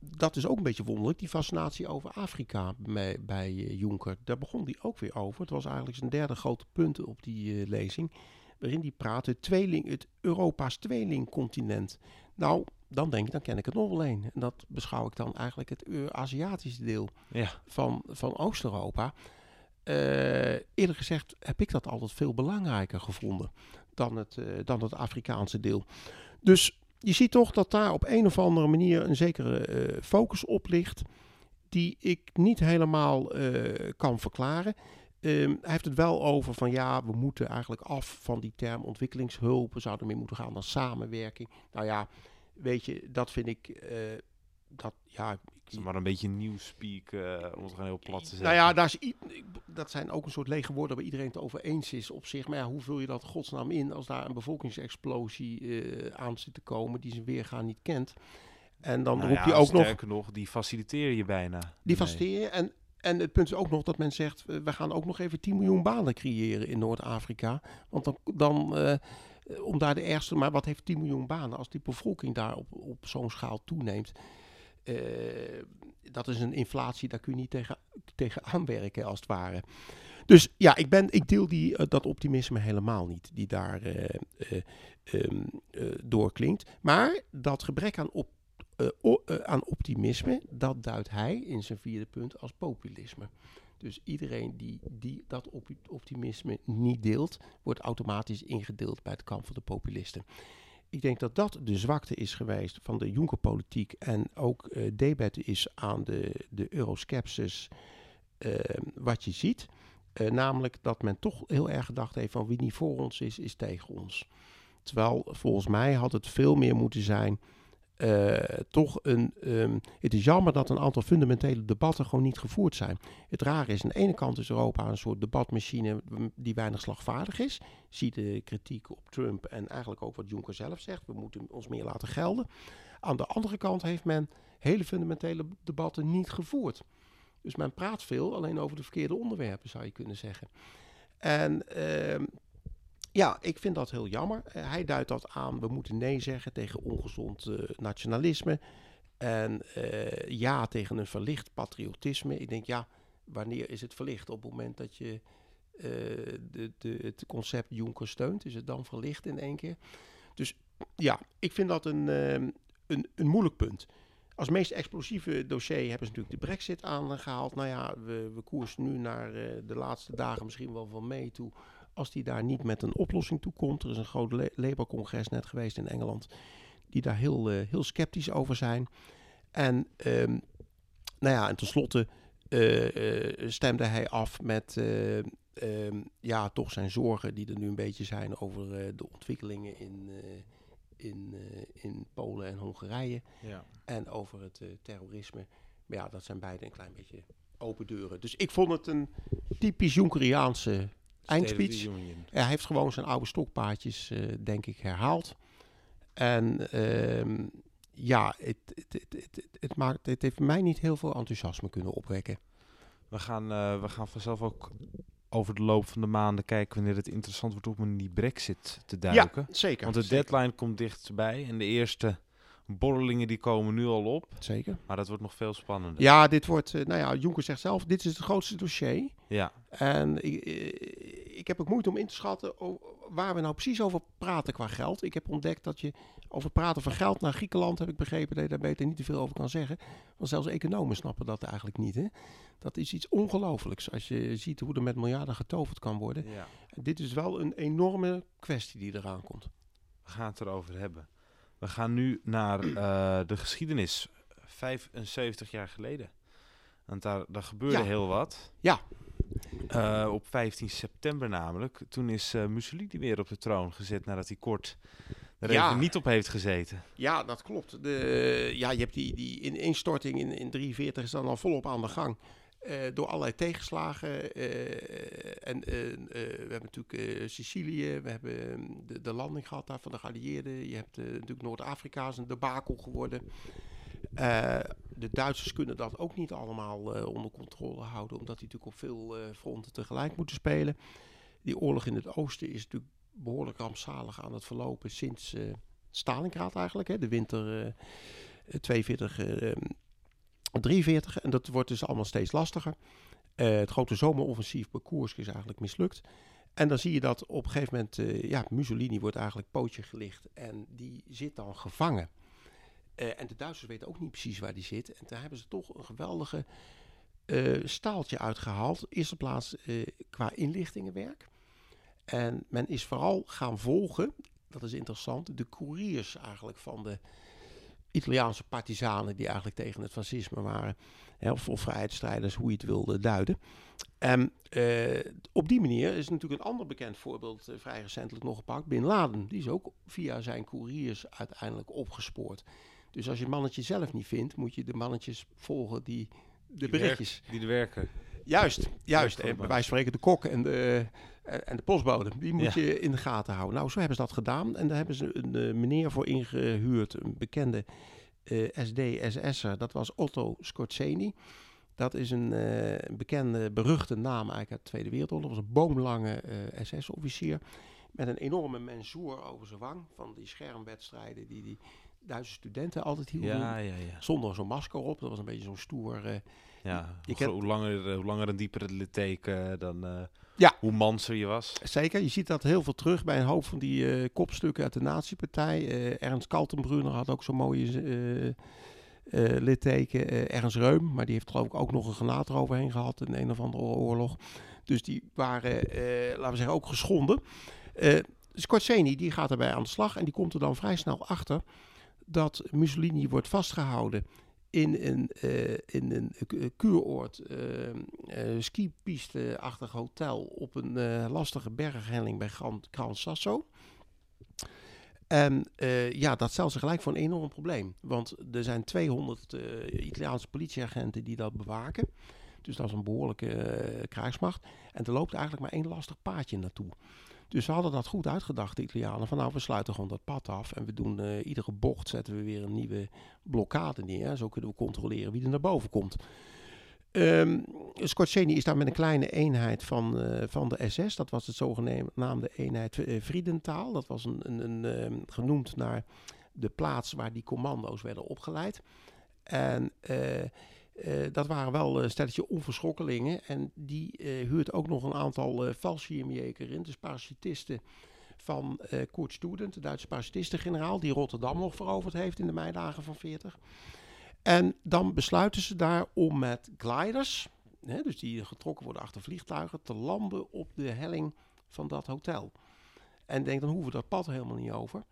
dat is ook een beetje wonderlijk, die fascinatie over Afrika bij, bij uh, Juncker. Daar begon hij ook weer over. Het was eigenlijk zijn derde grote punt op die lezing. Waarin hij praatte het, tweeling, het Europa's tweelingcontinent. Nou, dan denk ik, dan ken ik het nog wel een. En dat beschouw ik dan eigenlijk het Aziatische deel ja. van, van Oost-Europa. Uh, eerder gezegd heb ik dat altijd veel belangrijker gevonden dan het, uh, dan het Afrikaanse deel. Dus je ziet toch dat daar op een of andere manier een zekere uh, focus op ligt, die ik niet helemaal kan verklaren. Um, hij heeft het wel over van ja, we moeten eigenlijk af van die term ontwikkelingshulp. We zouden meer moeten gaan naar samenwerking. Nou ja, weet je, dat vind ik dat, ja... Ik, maar een beetje nieuwspeak, uh, om het gewoon heel plat te zeggen. Nou ja, daar is, dat zijn ook een soort lege woorden waar iedereen het over eens is op zich. Maar ja, hoe vul je dat godsnaam in als daar een bevolkingsexplosie uh, aan zit te komen die zijn weergaan niet kent? En dan nou roep je ook nog... nog, die faciliteer je bijna. Die faciliteer je en... En het punt is ook nog dat men zegt, we gaan ook nog even 10 miljoen banen creëren in Noord-Afrika. Want dan, dan om daar de ergste, maar wat heeft 10 miljoen banen als die bevolking daar op, op zo'n schaal toeneemt? Uh, dat is een inflatie, daar kun je niet tegen, tegen aanwerken als het ware. Dus ja, ik, ben, ik deel die, uh, dat optimisme helemaal niet, die daar uh, um, doorklinkt. Maar dat gebrek aan, op, aan optimisme, dat duidt hij in zijn vierde punt als populisme. Dus iedereen die, die dat optimisme niet deelt, wordt automatisch ingedeeld bij het kamp van de populisten. Ik denk dat dat de zwakte is geweest van de Juncker-politiek en ook uh, debet is aan de, de euroskepsis uh, wat je ziet. Uh, namelijk dat men toch heel erg gedacht heeft van wie niet voor ons is, is tegen ons. Terwijl volgens mij had het veel meer moeten zijn uh, toch een. Um, het is jammer dat een aantal fundamentele debatten gewoon niet gevoerd zijn. Het rare is, aan de ene kant is Europa een soort debatmachine die weinig slagvaardig is. Zie de kritiek op Trump en eigenlijk ook wat Juncker zelf zegt. We moeten ons meer laten gelden. Aan de andere kant heeft men hele fundamentele debatten niet gevoerd. Dus men praat veel, alleen over de verkeerde onderwerpen zou je kunnen zeggen. En uh, ja, ik vind dat heel jammer. Uh, hij duidt dat aan. We moeten nee zeggen tegen ongezond uh, nationalisme. En uh, ja tegen een verlicht patriotisme. Ik denk, ja, wanneer is het verlicht? Op het moment dat je de, de, het concept Juncker steunt, is het dan verlicht in één keer? Dus ja, ik vind dat een, een, een moeilijk punt. Als meest explosieve dossier hebben ze natuurlijk de brexit aangehaald. Nou ja, we, we koersen nu naar de laatste dagen misschien wel van mee toe als die daar niet met een oplossing toe komt. Er is een groot Labour-congres net geweest in Engeland, die daar heel, uh, heel sceptisch over zijn. En, um, nou ja, en tenslotte uh, stemde hij af met um, ja, toch zijn zorgen die er nu een beetje zijn over de ontwikkelingen in, in, in Polen en Hongarije. Ja. En over het terrorisme. Maar ja, dat zijn beide een klein beetje open deuren. Dus ik vond het een typisch Junkeriaanse eindspeech. hij heeft gewoon zijn oude stokpaardjes, uh, denk ik, herhaald. En ehm, ja, het, het, het, het, maakt, het heeft mij niet heel veel enthousiasme kunnen opwekken. We gaan, uh, we gaan vanzelf ook over de loop van de maanden kijken wanneer het interessant wordt om in die brexit te duiken. Ja, zeker. Want de deadline komt dichtbij en de eerste borrelingen die komen nu al op. Zeker. Maar dat wordt nog veel spannender. Ja, dit wordt, uh, nou ja, Jonker zegt zelf, dit is het grootste dossier. Ja. En ik, ik heb ook moeite om in te schatten waar we nou precies over praten qua geld. Ik heb ontdekt dat je over praten van geld naar Griekenland, heb ik begrepen, dat je daar beter niet te veel over kan zeggen. Want zelfs economen snappen dat eigenlijk niet. Hè? Dat is iets ongelooflijks als je ziet hoe er met miljarden getoverd kan worden. Ja. Dit is wel een enorme kwestie die eraan komt. We gaan het erover hebben. We gaan nu naar uh, de geschiedenis. 75 jaar geleden. Want daar, daar gebeurde heel wat. Ja. Uh, op 15 september namelijk. Toen is uh, Mussolini weer op de troon gezet nadat hij kort er ja. even niet op heeft gezeten. Ja, dat klopt. De, ja, je hebt die, die ineenstorting in, in 43 is dan al volop aan de gang. Uh, door allerlei tegenslagen. en we hebben natuurlijk Sicilië, we hebben ehm, de, de, landing gehad daar van de geallieerden. Je hebt natuurlijk Noord-Afrika is een debakel geworden. De Duitsers kunnen dat ook niet allemaal onder controle houden, omdat die natuurlijk op veel fronten tegelijk moeten spelen. Die oorlog in het oosten is natuurlijk behoorlijk rampzalig aan het verlopen sinds Stalingrad eigenlijk, hè, de winter 42, 43. En dat wordt dus allemaal steeds lastiger. het grote zomeroffensief bij Koersk is eigenlijk mislukt. En dan zie je dat op een gegeven moment, ja, Mussolini wordt eigenlijk pootje gelicht en die zit dan gevangen. Uh, en de Duitsers weten ook niet precies waar die zit. En daar hebben ze toch een geweldige staaltje uitgehaald. Eerste plaats qua inlichtingenwerk. En men is vooral gaan volgen, dat is interessant, de couriers eigenlijk van de Italiaanse partisanen die eigenlijk tegen het fascisme waren. Hè, of, of vrijheidsstrijders, hoe je het wilde duiden. En op die manier is natuurlijk een ander bekend voorbeeld vrij recentelijk nog gepakt. Bin Laden, die is ook via zijn couriers uiteindelijk opgespoord. Dus als je mannetje zelf niet vindt, moet je de mannetjes volgen die de berichtjes. die er werken. Juist, juist. En wij spreken de kok en de, en de postbode. Die moet je in de gaten houden. Nou, zo hebben ze dat gedaan. En daar hebben ze een uh, meneer voor ingehuurd. Een bekende uh, eh, SD-SS'er. Dat was Otto Scorzeni. Dat is een, uh, een, bekende, beruchte naam eigenlijk uit de Tweede Wereldoorlog. Dat was een boomlange SS-officier. Met een enorme mensoer over zijn wang. Van die schermwedstrijden die die Duitse studenten altijd hielden. Ja, ja, ja. Zonder zo'n masker op. Dat was een beetje zo'n stoer... Ja, je hoe, langer, hoe langer een diepere litteken, dan uh, ja. hoe manser je was. Zeker, je ziet dat heel veel terug bij een hoop van die uh, kopstukken uit de nazi-partij. Ernst Kaltenbrunner had ook zo'n mooie litteken. Ernst Reum, maar die heeft geloof ik ook nog een granaat eroverheen gehad in een of andere oorlog. Dus die waren, laten we zeggen, ook geschonden. Scorseni die gaat erbij aan de slag en die komt er dan vrij snel achter dat Mussolini wordt vastgehouden in een, uh, in een kuuroord, uh, skipiste-achtig hotel op een lastige berghelling bij Gran, Sasso. En ja, dat stelt zich gelijk voor een enorm probleem. Want er zijn 200 Italiaanse politieagenten die dat bewaken. Dus dat is een behoorlijke krijgsmacht. En er loopt eigenlijk maar één lastig paadje naartoe. Dus ze hadden dat goed uitgedacht, de Italianen. Van nou, we sluiten gewoon dat pad af. En we doen uh, iedere bocht zetten we weer een nieuwe blokkade neer. Zo kunnen we controleren wie er naar boven komt. Um, is daar met een kleine eenheid van, uh, van de SS. Dat was het zogenaamde eenheid uh. Dat was een, een, een um, genoemd naar de plaats waar die commando's werden opgeleid. En dat waren wel een stelletje onverschrokkelingen. En die uh, huurt ook nog een aantal uh, Fallschirmjäger in. Dus parachutisten van Kurt Student, de Duitse parachutistengeneraal, die Rotterdam nog veroverd heeft in de meidagen van 40. En dan besluiten ze daar om met gliders, hè, dus die getrokken worden achter vliegtuigen, te landen op de helling van dat hotel. En denk, dan hoeven we dat pad helemaal niet over.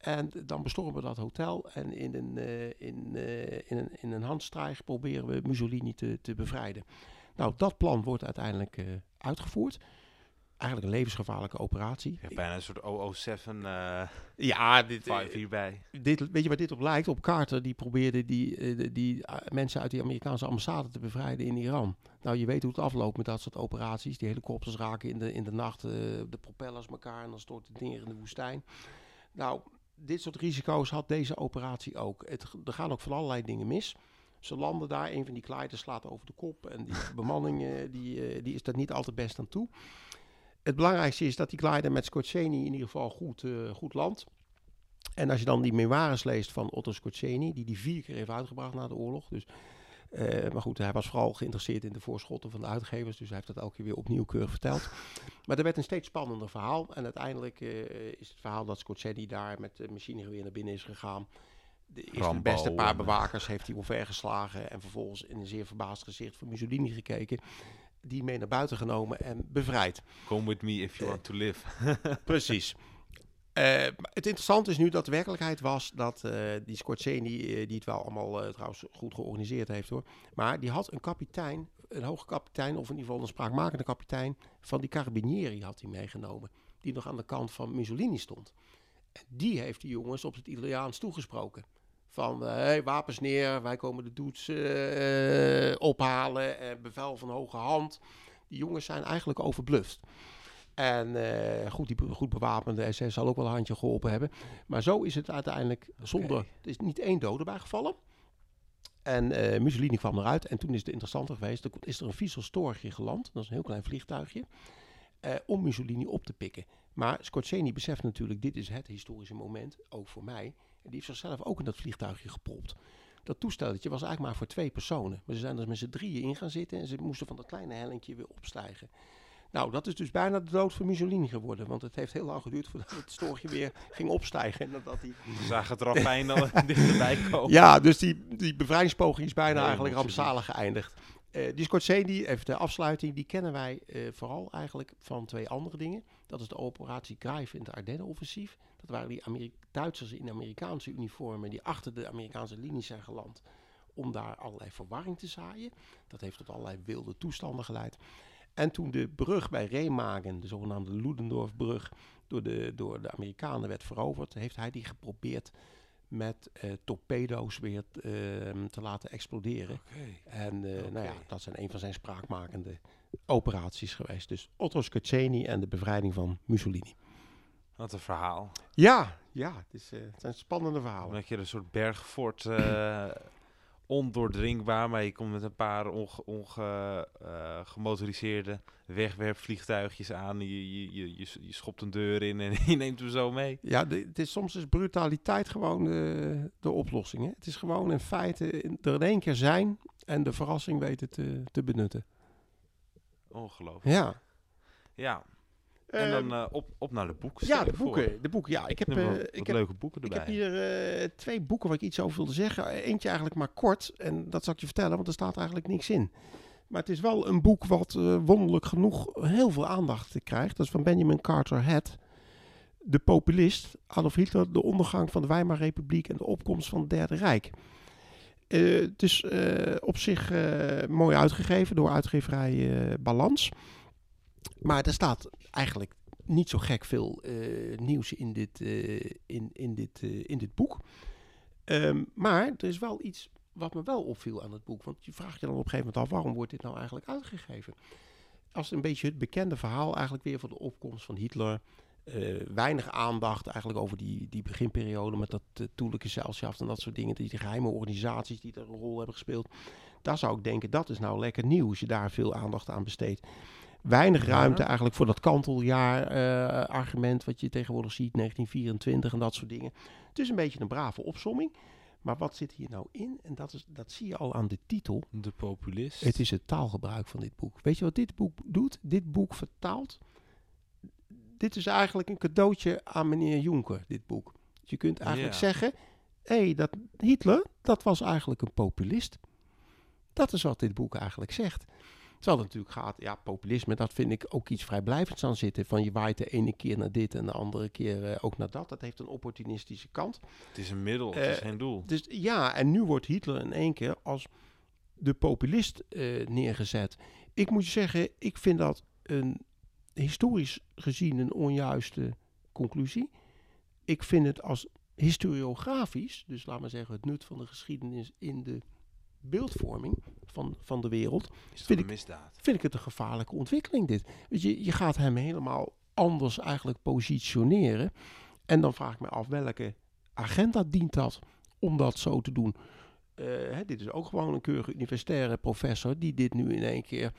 En dan bestormen we dat hotel en in een, uh, in, uh, in een, in een handstrijg proberen we Mussolini te, te bevrijden. Nou, dat plan wordt uiteindelijk uh, uitgevoerd. Eigenlijk een levensgevaarlijke operatie. Ja, bijna een soort 007 ja, dit, hierbij. Dit, weet je waar dit op lijkt? Op Carter, die probeerde die, die, die mensen uit die Amerikaanse ambassade te bevrijden in Iran. Nou, je weet hoe het afloopt met dat soort operaties. Die helikopters raken in de, in de nacht de propellers elkaar en dan stort het neer in de woestijn. Nou, dit soort risico's had deze operatie ook. Het, er gaan ook van allerlei dingen mis. Ze landen daar, een van die gliders slaat over de kop. En die bemanning die, uh, die is daar niet altijd best aan toe. Het belangrijkste is dat die glider met Scorseni in ieder geval goed, uh, goed landt. En als je dan die memoires leest van Otto Scorseni, die die vier keer heeft uitgebracht na de oorlog. Dus, uh, maar goed, hij was vooral geïnteresseerd in de voorschotten van de uitgevers. Dus hij heeft dat elke keer weer opnieuw keurig verteld. Maar er werd een steeds spannender verhaal. En uiteindelijk uh, is het verhaal dat Scorseni daar met de machinegeweer naar binnen is gegaan. De eerste beste paar bewakers heeft hij geslagen En vervolgens in een zeer verbaasd gezicht van Mussolini gekeken die mee naar buiten genomen en bevrijd. Come with me if you want to live. precies. Uh, het interessante is nu dat de werkelijkheid was dat uh, die Scorseni, uh, die het wel allemaal trouwens goed georganiseerd heeft hoor, maar die had een kapitein, een hoge kapitein of in ieder geval een spraakmakende kapitein van die Carabinieri had hij meegenomen, die nog aan de kant van Mussolini stond. En die heeft die jongens op het Italiaans toegesproken. Van hey, wapens neer, wij komen de doets ophalen, bevel van hoge hand. Die jongens zijn eigenlijk overbluft. En uh, goed, die goed bewapende SS zal ook wel een handje geholpen hebben. Maar zo is het uiteindelijk zonder... Okay. Er is niet één dode bijgevallen. En uh, Mussolini kwam eruit. En toen is het interessanter geweest. Er is er een Vissel Storgje geland. Dat is een heel klein vliegtuigje. Uh, om Mussolini op te pikken. Maar Scorseni beseft natuurlijk, dit is het historische moment, ook voor mij. En die heeft zichzelf ook in dat vliegtuigje gepropt. Dat toestelletje was eigenlijk maar voor twee personen. Maar ze zijn er met z'n drieën in gaan zitten en ze moesten van dat kleine hellinkje weer opstijgen. Nou, dat is dus bijna de dood van Mussolini geworden. Want het heeft heel lang geduurd voordat het stoortje weer ging opstijgen. En dat hij... We zagen het Rafijn dan dichterbij komen. Ja, dus die, die bevrijdingspoging is bijna nee, eigenlijk rampzalig geëindigd. Uh, die Scorsese, even de afsluiting, die kennen wij uh, vooral eigenlijk van twee andere dingen. Dat is de operatie Grijf in het Ardennen-offensief. Dat waren die Ameri Duitsers in Amerikaanse uniformen die achter de Amerikaanse linies zijn geland om daar allerlei verwarring te zaaien. Dat heeft tot allerlei wilde toestanden geleid. En toen de brug bij Remagen, de zogenaamde Ludendorffbrug, door de, door de Amerikanen werd veroverd, heeft hij die geprobeerd met uh, torpedo's weer uh, te laten exploderen. Okay. En uh, okay. nou ja, dat zijn een van zijn spraakmakende operaties geweest. Dus Otto Scaccini en de bevrijding van Mussolini. Wat een verhaal. Ja, ja het, is, het zijn spannende verhalen. Dat je een soort bergfort ondoordringbaar, maar je komt met een paar ongemotoriseerde onge, uh, wegwerpvliegtuigjes aan. Je, je, je, je, je, schopt een deur in en je neemt hem zo mee. Ja, het is soms is brutaliteit gewoon de, de oplossing. Hè? Het is gewoon in feite er in één keer zijn en de verrassing weten te, te benutten. Ongelooflijk. Ja. Ja, en dan uh, op, op naar de boeken. Ja, de boeken. De boeken. Ja, ik heb, uh, ik heb leuke boeken erbij. Ik heb hier uh, twee boeken waar ik iets over wilde zeggen. Eentje eigenlijk maar kort. En dat zal ik je vertellen, want er staat eigenlijk niks in. Maar het is wel een boek wat wonderlijk genoeg heel veel aandacht krijgt. Dat is van Benjamin Carter Head. De populist, Adolf Hitler, de ondergang van de Weimarrepubliek en de opkomst van het Derde Rijk. het is op zich mooi uitgegeven door uitgeverij Balans. Maar er staat eigenlijk niet zo gek veel uh, nieuws in dit, uh, in, in, dit, uh, in dit boek. Um, maar er is wel iets wat me wel opviel aan het boek. Want je vraagt je dan op een gegeven moment af, waarom wordt dit nou eigenlijk uitgegeven? Als een beetje het bekende verhaal eigenlijk weer van de opkomst van Hitler. weinig aandacht eigenlijk over die, die beginperiode met dat uh, toelijke en dat soort dingen. Die, geheime organisaties die er een rol hebben gespeeld. Daar zou ik denken, dat is nou lekker nieuw als je daar veel aandacht aan besteedt weinig ruimte eigenlijk voor dat kanteljaar-argument wat je tegenwoordig ziet, 1924 en dat soort dingen. Het is een beetje een brave opsomming. Maar wat zit hier nou in? En dat, is, dat zie je al aan de titel. De populist. Het is het taalgebruik van dit boek. Weet je wat dit boek doet? Dit boek vertaalt. Dit is eigenlijk een cadeautje aan meneer Juncker, dit boek. Je kunt eigenlijk zeggen: hé, hey, dat Hitler, dat was eigenlijk een populist. Dat is wat dit boek eigenlijk zegt. Terwijl het natuurlijk gaat, ja, populisme, dat vind ik ook iets vrijblijvends aan zitten. Van je waait de ene keer naar dit en de andere keer uh, ook naar dat. Dat heeft een opportunistische kant. Het is een middel, het is geen doel. Dus ja, en nu wordt Hitler in één keer als de populist uh, neergezet. Ik moet je zeggen, ik vind dat een historisch gezien een onjuiste conclusie. Ik vind het als historiografisch, dus laat maar zeggen het nut van de geschiedenis in de beeldvorming van, van de wereld. Is vind, ik, misdaad? vind ik het een gevaarlijke ontwikkeling dit. Weet je, je gaat hem helemaal anders eigenlijk positioneren. En dan vraag ik me af welke agenda dient dat om dat zo te doen. Hè, dit is ook gewoon een keurige universitaire professor die dit nu in één keer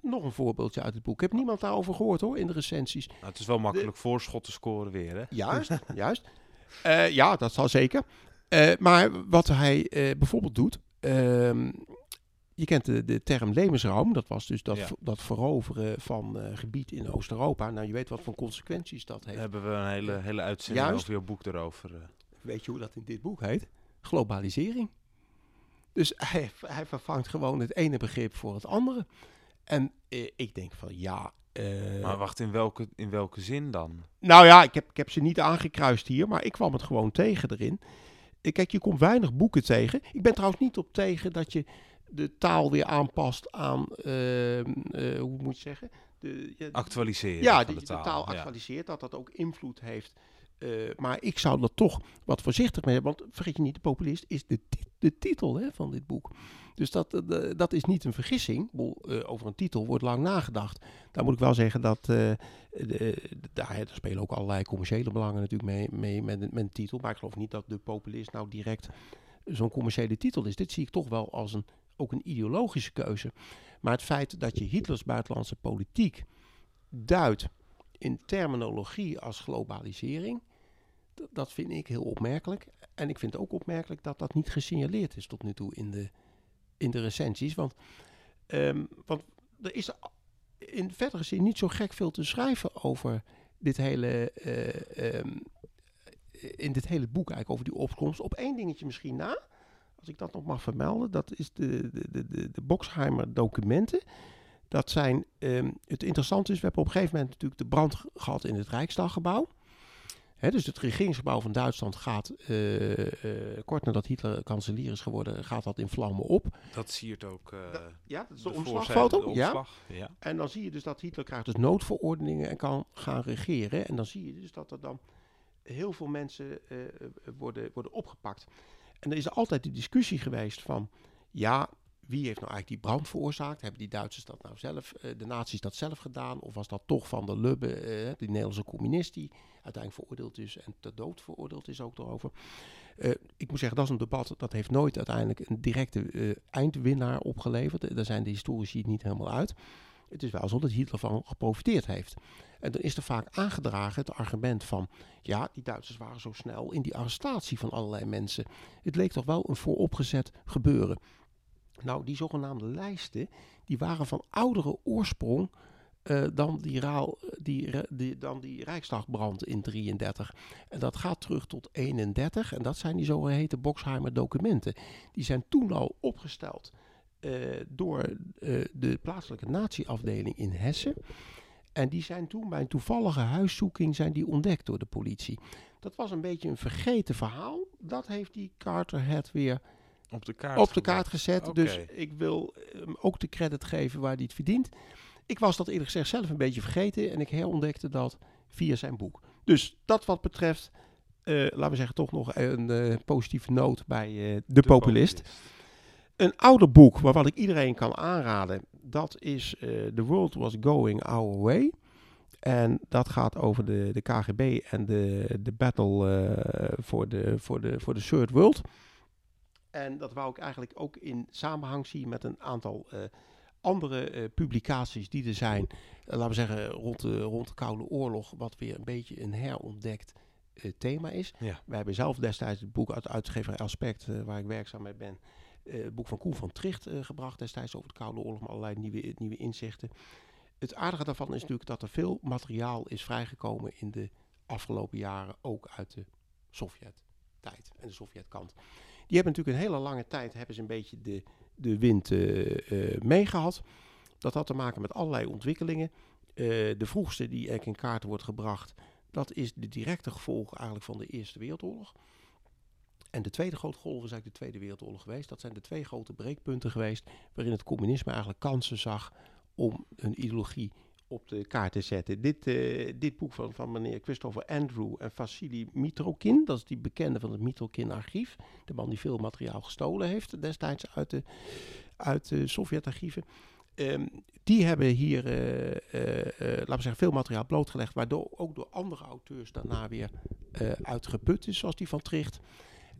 nog een voorbeeldje uit het boek. Ik heb niemand daarover gehoord hoor, in de recensies. Nou, het is wel makkelijk voorschot te scoren weer, hè? Juist, juist. Uh, ja, dat zal zeker. Maar wat hij bijvoorbeeld doet... Ehm, je kent de, de term levensruim. Dat was dus dat, ja. dat veroveren van gebied in Oost-Europa. Nou, je weet wat voor consequenties dat heeft. Hebben we een hele, hele uitzending juist. over jouw boek erover. Weet je hoe dat in dit boek heet? Globalisering. Dus hij, hij vervangt gewoon het ene begrip voor het andere. En eh, ik denk van ja. Uh, maar wacht, in welke, in welke zin dan? Nou ja, ik heb, ik heb ze niet aangekruist hier, maar ik kwam het gewoon tegen erin. Eh, kijk, je komt weinig boeken tegen. Ik ben trouwens niet op tegen dat je de taal weer aanpast aan, uh, hoe moet je zeggen? De, ja, Actualiseren. Ja, de, de, taal, de taal actualiseert, dat dat ook invloed heeft uh, maar ik zou er toch wat voorzichtig mee hebben. Want vergeet je niet, de populist is de, de titel hè, van dit boek. Dus dat, uh, dat is niet een vergissing. Uh, over een titel wordt lang nagedacht. Daar moet ik wel zeggen dat de, daar, spelen ook allerlei commerciële belangen natuurlijk mee, mee met, met titel. Maar ik geloof niet dat de populist nou direct zo'n commerciële titel is. Dit zie ik toch wel als een, ook een ideologische keuze. Maar het feit dat je Hitlers buitenlandse politiek duidt in terminologie als globalisering, dat vind ik heel opmerkelijk. En ik vind ook opmerkelijk dat dat niet gesignaleerd is tot nu toe in de, in de recensies. Want, um, want er is in verdere zin niet zo gek veel te schrijven over dit hele, uh, um, in dit hele boek eigenlijk, over die opkomst. Op één dingetje misschien na, als ik dat nog mag vermelden, dat is de, de, de, de Boxheimer documenten. Dat zijn, um, het interessante is, we hebben op een gegeven moment natuurlijk de brand gehad in het Rijksdaggebouw. Dus het regeringsgebouw van Duitsland gaat, uh, uh, kort nadat Hitler kanselier is geworden, gaat dat in vlammen op. Dat siert ook uh, Ja, dat is de, de omslagfoto. Ja. ja. En dan zie je dus dat Hitler krijgt dus noodverordeningen en kan gaan regeren. En dan zie je dus dat er dan heel veel mensen worden, worden opgepakt. En er is altijd de discussie geweest van, ja, wie heeft nou eigenlijk die brand veroorzaakt? Hebben die Duitsers dat nou zelf, uh, de nazi's dat zelf gedaan? Of was dat toch van de Lubbe, uh, die Nederlandse communist die uiteindelijk veroordeeld is en ter dood veroordeeld is ook daarover? Uh, ik moet zeggen, dat is een debat dat heeft nooit uiteindelijk een directe eindwinnaar opgeleverd. Daar zijn de historici niet helemaal uit. Het is wel zo dat Hitler van geprofiteerd heeft. En dan is er vaak aangedragen het argument van... ja, die Duitsers waren zo snel in die arrestatie van allerlei mensen. Het leek toch wel een vooropgezet gebeuren. Nou, die zogenaamde lijsten, die waren van oudere oorsprong uh, dan, die raal, die, die, dan die Rijksdagbrand in 33. En dat gaat terug tot 31 en dat zijn die zogeheten Boxheimer documenten. Die zijn toen al opgesteld uh, door de plaatselijke natieafdeling in Hessen. En die zijn toen bij een toevallige huiszoeking zijn die ontdekt door de politie. Dat was een beetje een vergeten verhaal. Dat heeft die Carter het weer op de kaart, op de kaart gezet. Dus ik wil hem ook de credit geven waar hij het verdient. Ik was dat eerlijk gezegd zelf een beetje vergeten en ik herontdekte dat via zijn boek. Dus dat wat betreft, uh, laten we zeggen, toch nog een uh, positieve noot bij uh, De, Populist. Een ouder boek waarvan ik iedereen kan aanraden, dat is The World Was Going Our Way. En dat gaat over de, de KGB en de, de battle voor, de, voor, de, voor de Third World. En dat wou ik eigenlijk ook in samenhang zien met een aantal uh, andere uh, publicaties die er zijn. Uh, laten we zeggen rond de, rond de Koude Oorlog, wat weer een beetje een herontdekt thema is. Ja. Wij hebben zelf destijds het boek uit uitgeverij Aspect, waar ik werkzaam mee ben, het boek van Koen van Tricht gebracht destijds over de Koude Oorlog, met allerlei nieuwe, nieuwe inzichten. Het aardige daarvan is natuurlijk dat er veel materiaal is vrijgekomen in de afgelopen jaren, ook uit de Sovjet-tijd en de Sovjetkant. Die hebben natuurlijk een hele lange tijd hebben ze een beetje de, de wind uh, meegehad. Dat had te maken met allerlei ontwikkelingen. Uh, de vroegste die eigenlijk in kaart wordt gebracht, dat is de directe gevolg eigenlijk van de Eerste Wereldoorlog. En de tweede grote golf is eigenlijk de Tweede Wereldoorlog geweest. Dat zijn de twee grote breekpunten geweest waarin het communisme eigenlijk kansen zag om een ideologie op de kaart te zetten. Dit, uh, dit boek van, van meneer Christopher Andrew en Vassili Mitrokin, dat is die bekende van het Mitrokin-archief, de man die veel materiaal gestolen heeft destijds uit de, uit de Sovjet-archieven. Ehm, die hebben hier, laten we zeggen, veel materiaal blootgelegd, waardoor ook door andere auteurs daarna weer uitgeput is, zoals die van Tricht.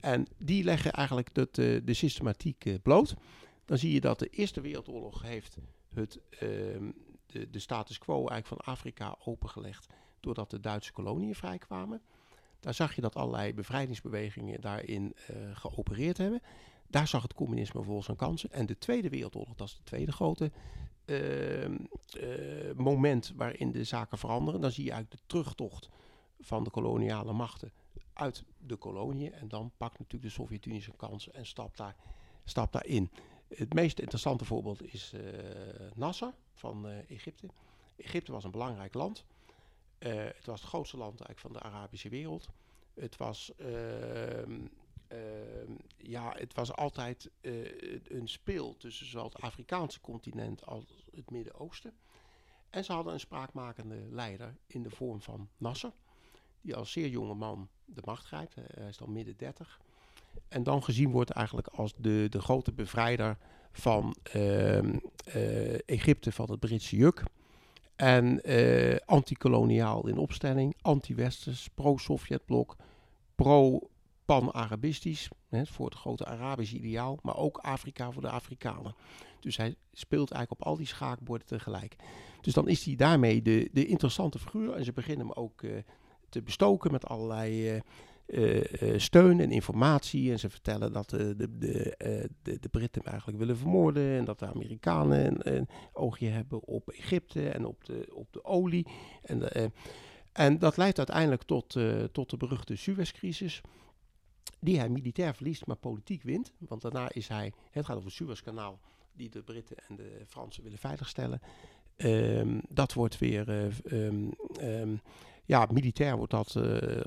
En die leggen eigenlijk de, de systematiek bloot. Dan zie je dat de Eerste Wereldoorlog heeft het, ehm, de, status quo eigenlijk van Afrika opengelegd doordat de Duitse koloniën vrijkwamen. Daar zag je dat allerlei bevrijdingsbewegingen daarin uh, geopereerd hebben. Daar zag het communisme vervolgens zijn kansen. En de Tweede Wereldoorlog, dat is het tweede grote ehm, eh, moment waarin de zaken veranderen. Dan zie je eigenlijk de terugtocht van de koloniale machten uit de koloniën. En dan pakt natuurlijk de Sovjet-Unie zijn kansen en stapt, daar, stapt daarin. Het meest interessante voorbeeld is uh, Nasser van Egypte. Egypte was een belangrijk land. Uh, het was het grootste land eigenlijk van de Arabische wereld. Het was, uh, uh, ja, het was altijd eh, een speel tussen zowel het Afrikaanse continent als het Midden-Oosten. En ze hadden een spraakmakende leider in de vorm van Nasser, die als zeer jonge man de macht grijpt. Hij is dan midden dertig. En dan gezien wordt eigenlijk als de, de grote bevrijder van ehm, eh, Egypte van het Britse juk. En uh, anti-koloniaal in opstelling, anti-westers, pro-Sovjetblok, pro-pan-Arabistisch, voor het grote Arabische ideaal, maar ook Afrika voor de Afrikanen. Dus hij speelt eigenlijk op al die schaakborden tegelijk. Dus dan is hij daarmee de, de interessante figuur en ze beginnen hem ook uh, te bestoken met allerlei uh, uh, steun en informatie. En ze vertellen dat de, de, de, de, Britten hem eigenlijk willen vermoorden. En dat de Amerikanen een, oogje hebben op Egypte en op de, op de olie. En, en dat leidt uiteindelijk tot, tot de beruchte Suezcrisis. Die hij militair verliest, maar politiek wint. Want daarna is hij, het gaat over het Suezkanaal, die de Britten en de Fransen willen veiligstellen. Um, dat wordt weer, um, um, ja, militair wordt dat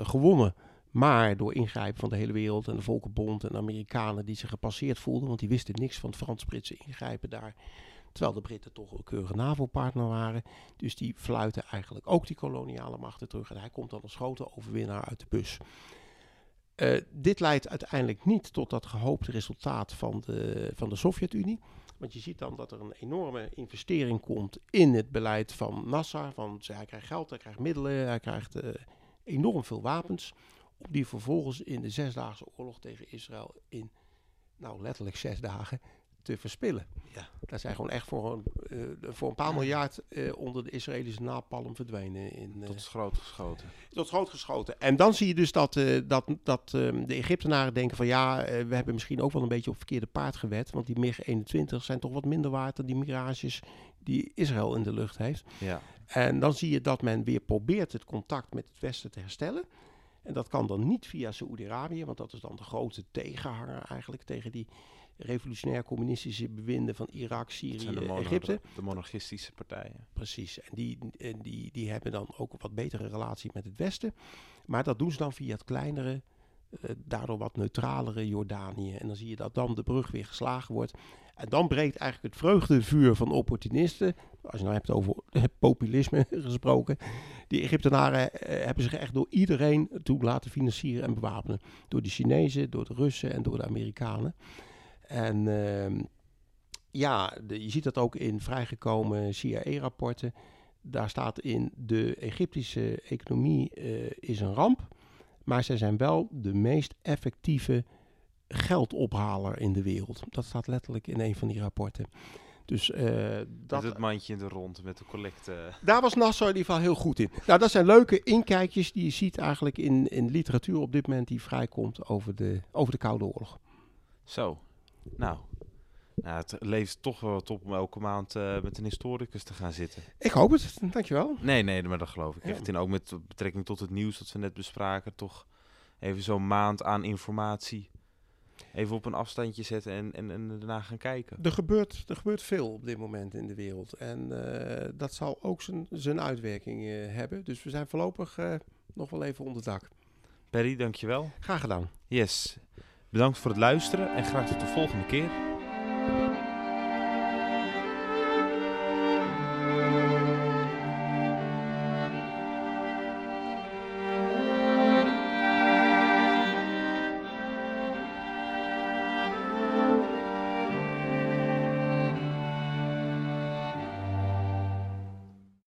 gewonnen. Maar door ingrijpen van de hele wereld en de Volkenbond en de Amerikanen die zich gepasseerd voelden, want die wisten niks van het Frans-Britse ingrijpen daar. Terwijl de Britten toch een keurige NAVO-partner waren. Dus die fluiten eigenlijk ook die koloniale machten terug. En hij komt dan als grote overwinnaar uit de bus. Uh, dit leidt uiteindelijk niet tot dat gehoopte resultaat van de, van de Sovjet-Unie. Want je ziet dan dat er een enorme investering komt in het beleid van Nasser. Van, hij krijgt geld, hij krijgt middelen, hij krijgt uh, enorm veel wapens die vervolgens in de Zesdaagse Oorlog tegen Israël in, nou letterlijk zes dagen, te verspillen. Ja. Dat zijn gewoon echt voor een, uh, voor een paar miljard uh, onder de Israëlische napalm verdwenen. In, uh, tot groot geschoten. Tot groot geschoten. En dan zie je dus dat, dat, dat um, de Egyptenaren denken van ja, we hebben misschien ook wel een beetje op verkeerde paard gewet. Want die MiG-21 zijn toch wat minder waard dan die mirages die Israël in de lucht heeft. Ja. En dan zie je dat men weer probeert het contact met het Westen te herstellen. En dat kan dan niet via Saoedi-Arabië, want dat is dan de grote tegenhanger eigenlijk tegen die revolutionair communistische bewinden van Irak, Syrië, de Egypte. De monarchistische partijen. Precies. En die, en die, die hebben dan ook een wat betere relatie met het Westen. Maar dat doen ze dan via het kleinere, uh, daardoor wat neutralere Jordanië. En dan zie je dat dan de brug weer geslagen wordt. En dan breekt eigenlijk het vreugdevuur van opportunisten. Als je nou hebt over populisme gesproken. Die Egyptenaren eh, hebben zich echt door iedereen toe laten financieren en bewapenen. Door de Chinezen, door de Russen en door de Amerikanen. En uh, ja, je ziet dat ook in vrijgekomen CIA-rapporten. Daar staat in de Egyptische economie uh, is een ramp. Maar zij zijn wel de meest effectieve geldophaler in de wereld. Dat staat letterlijk in een van die rapporten. Dus, uh, dat het mandje in de rond met de collecte. Daar was Nassau in ieder geval heel goed in. Nou, dat zijn leuke inkijkjes die je ziet eigenlijk in, in literatuur op dit moment die vrijkomt over de, over de Koude Oorlog. Zo, nou, nou, het levert toch wel top om elke maand uh, met een historicus te gaan zitten. Ik hoop het, dankjewel. Nee, nee, maar dat geloof ik. Ja. Echt in, ook met betrekking tot het nieuws dat we net bespraken, toch even zo'n maand aan informatie even op een afstandje zetten en, en, en daarna gaan kijken. Er gebeurt, er gebeurt veel op dit moment in de wereld. En uh, dat zal ook zijn uitwerking uh, hebben. Dus we zijn voorlopig uh, nog wel even onder dak. Perry, dankjewel. Graag gedaan. Yes. Bedankt voor het luisteren en graag tot de volgende keer.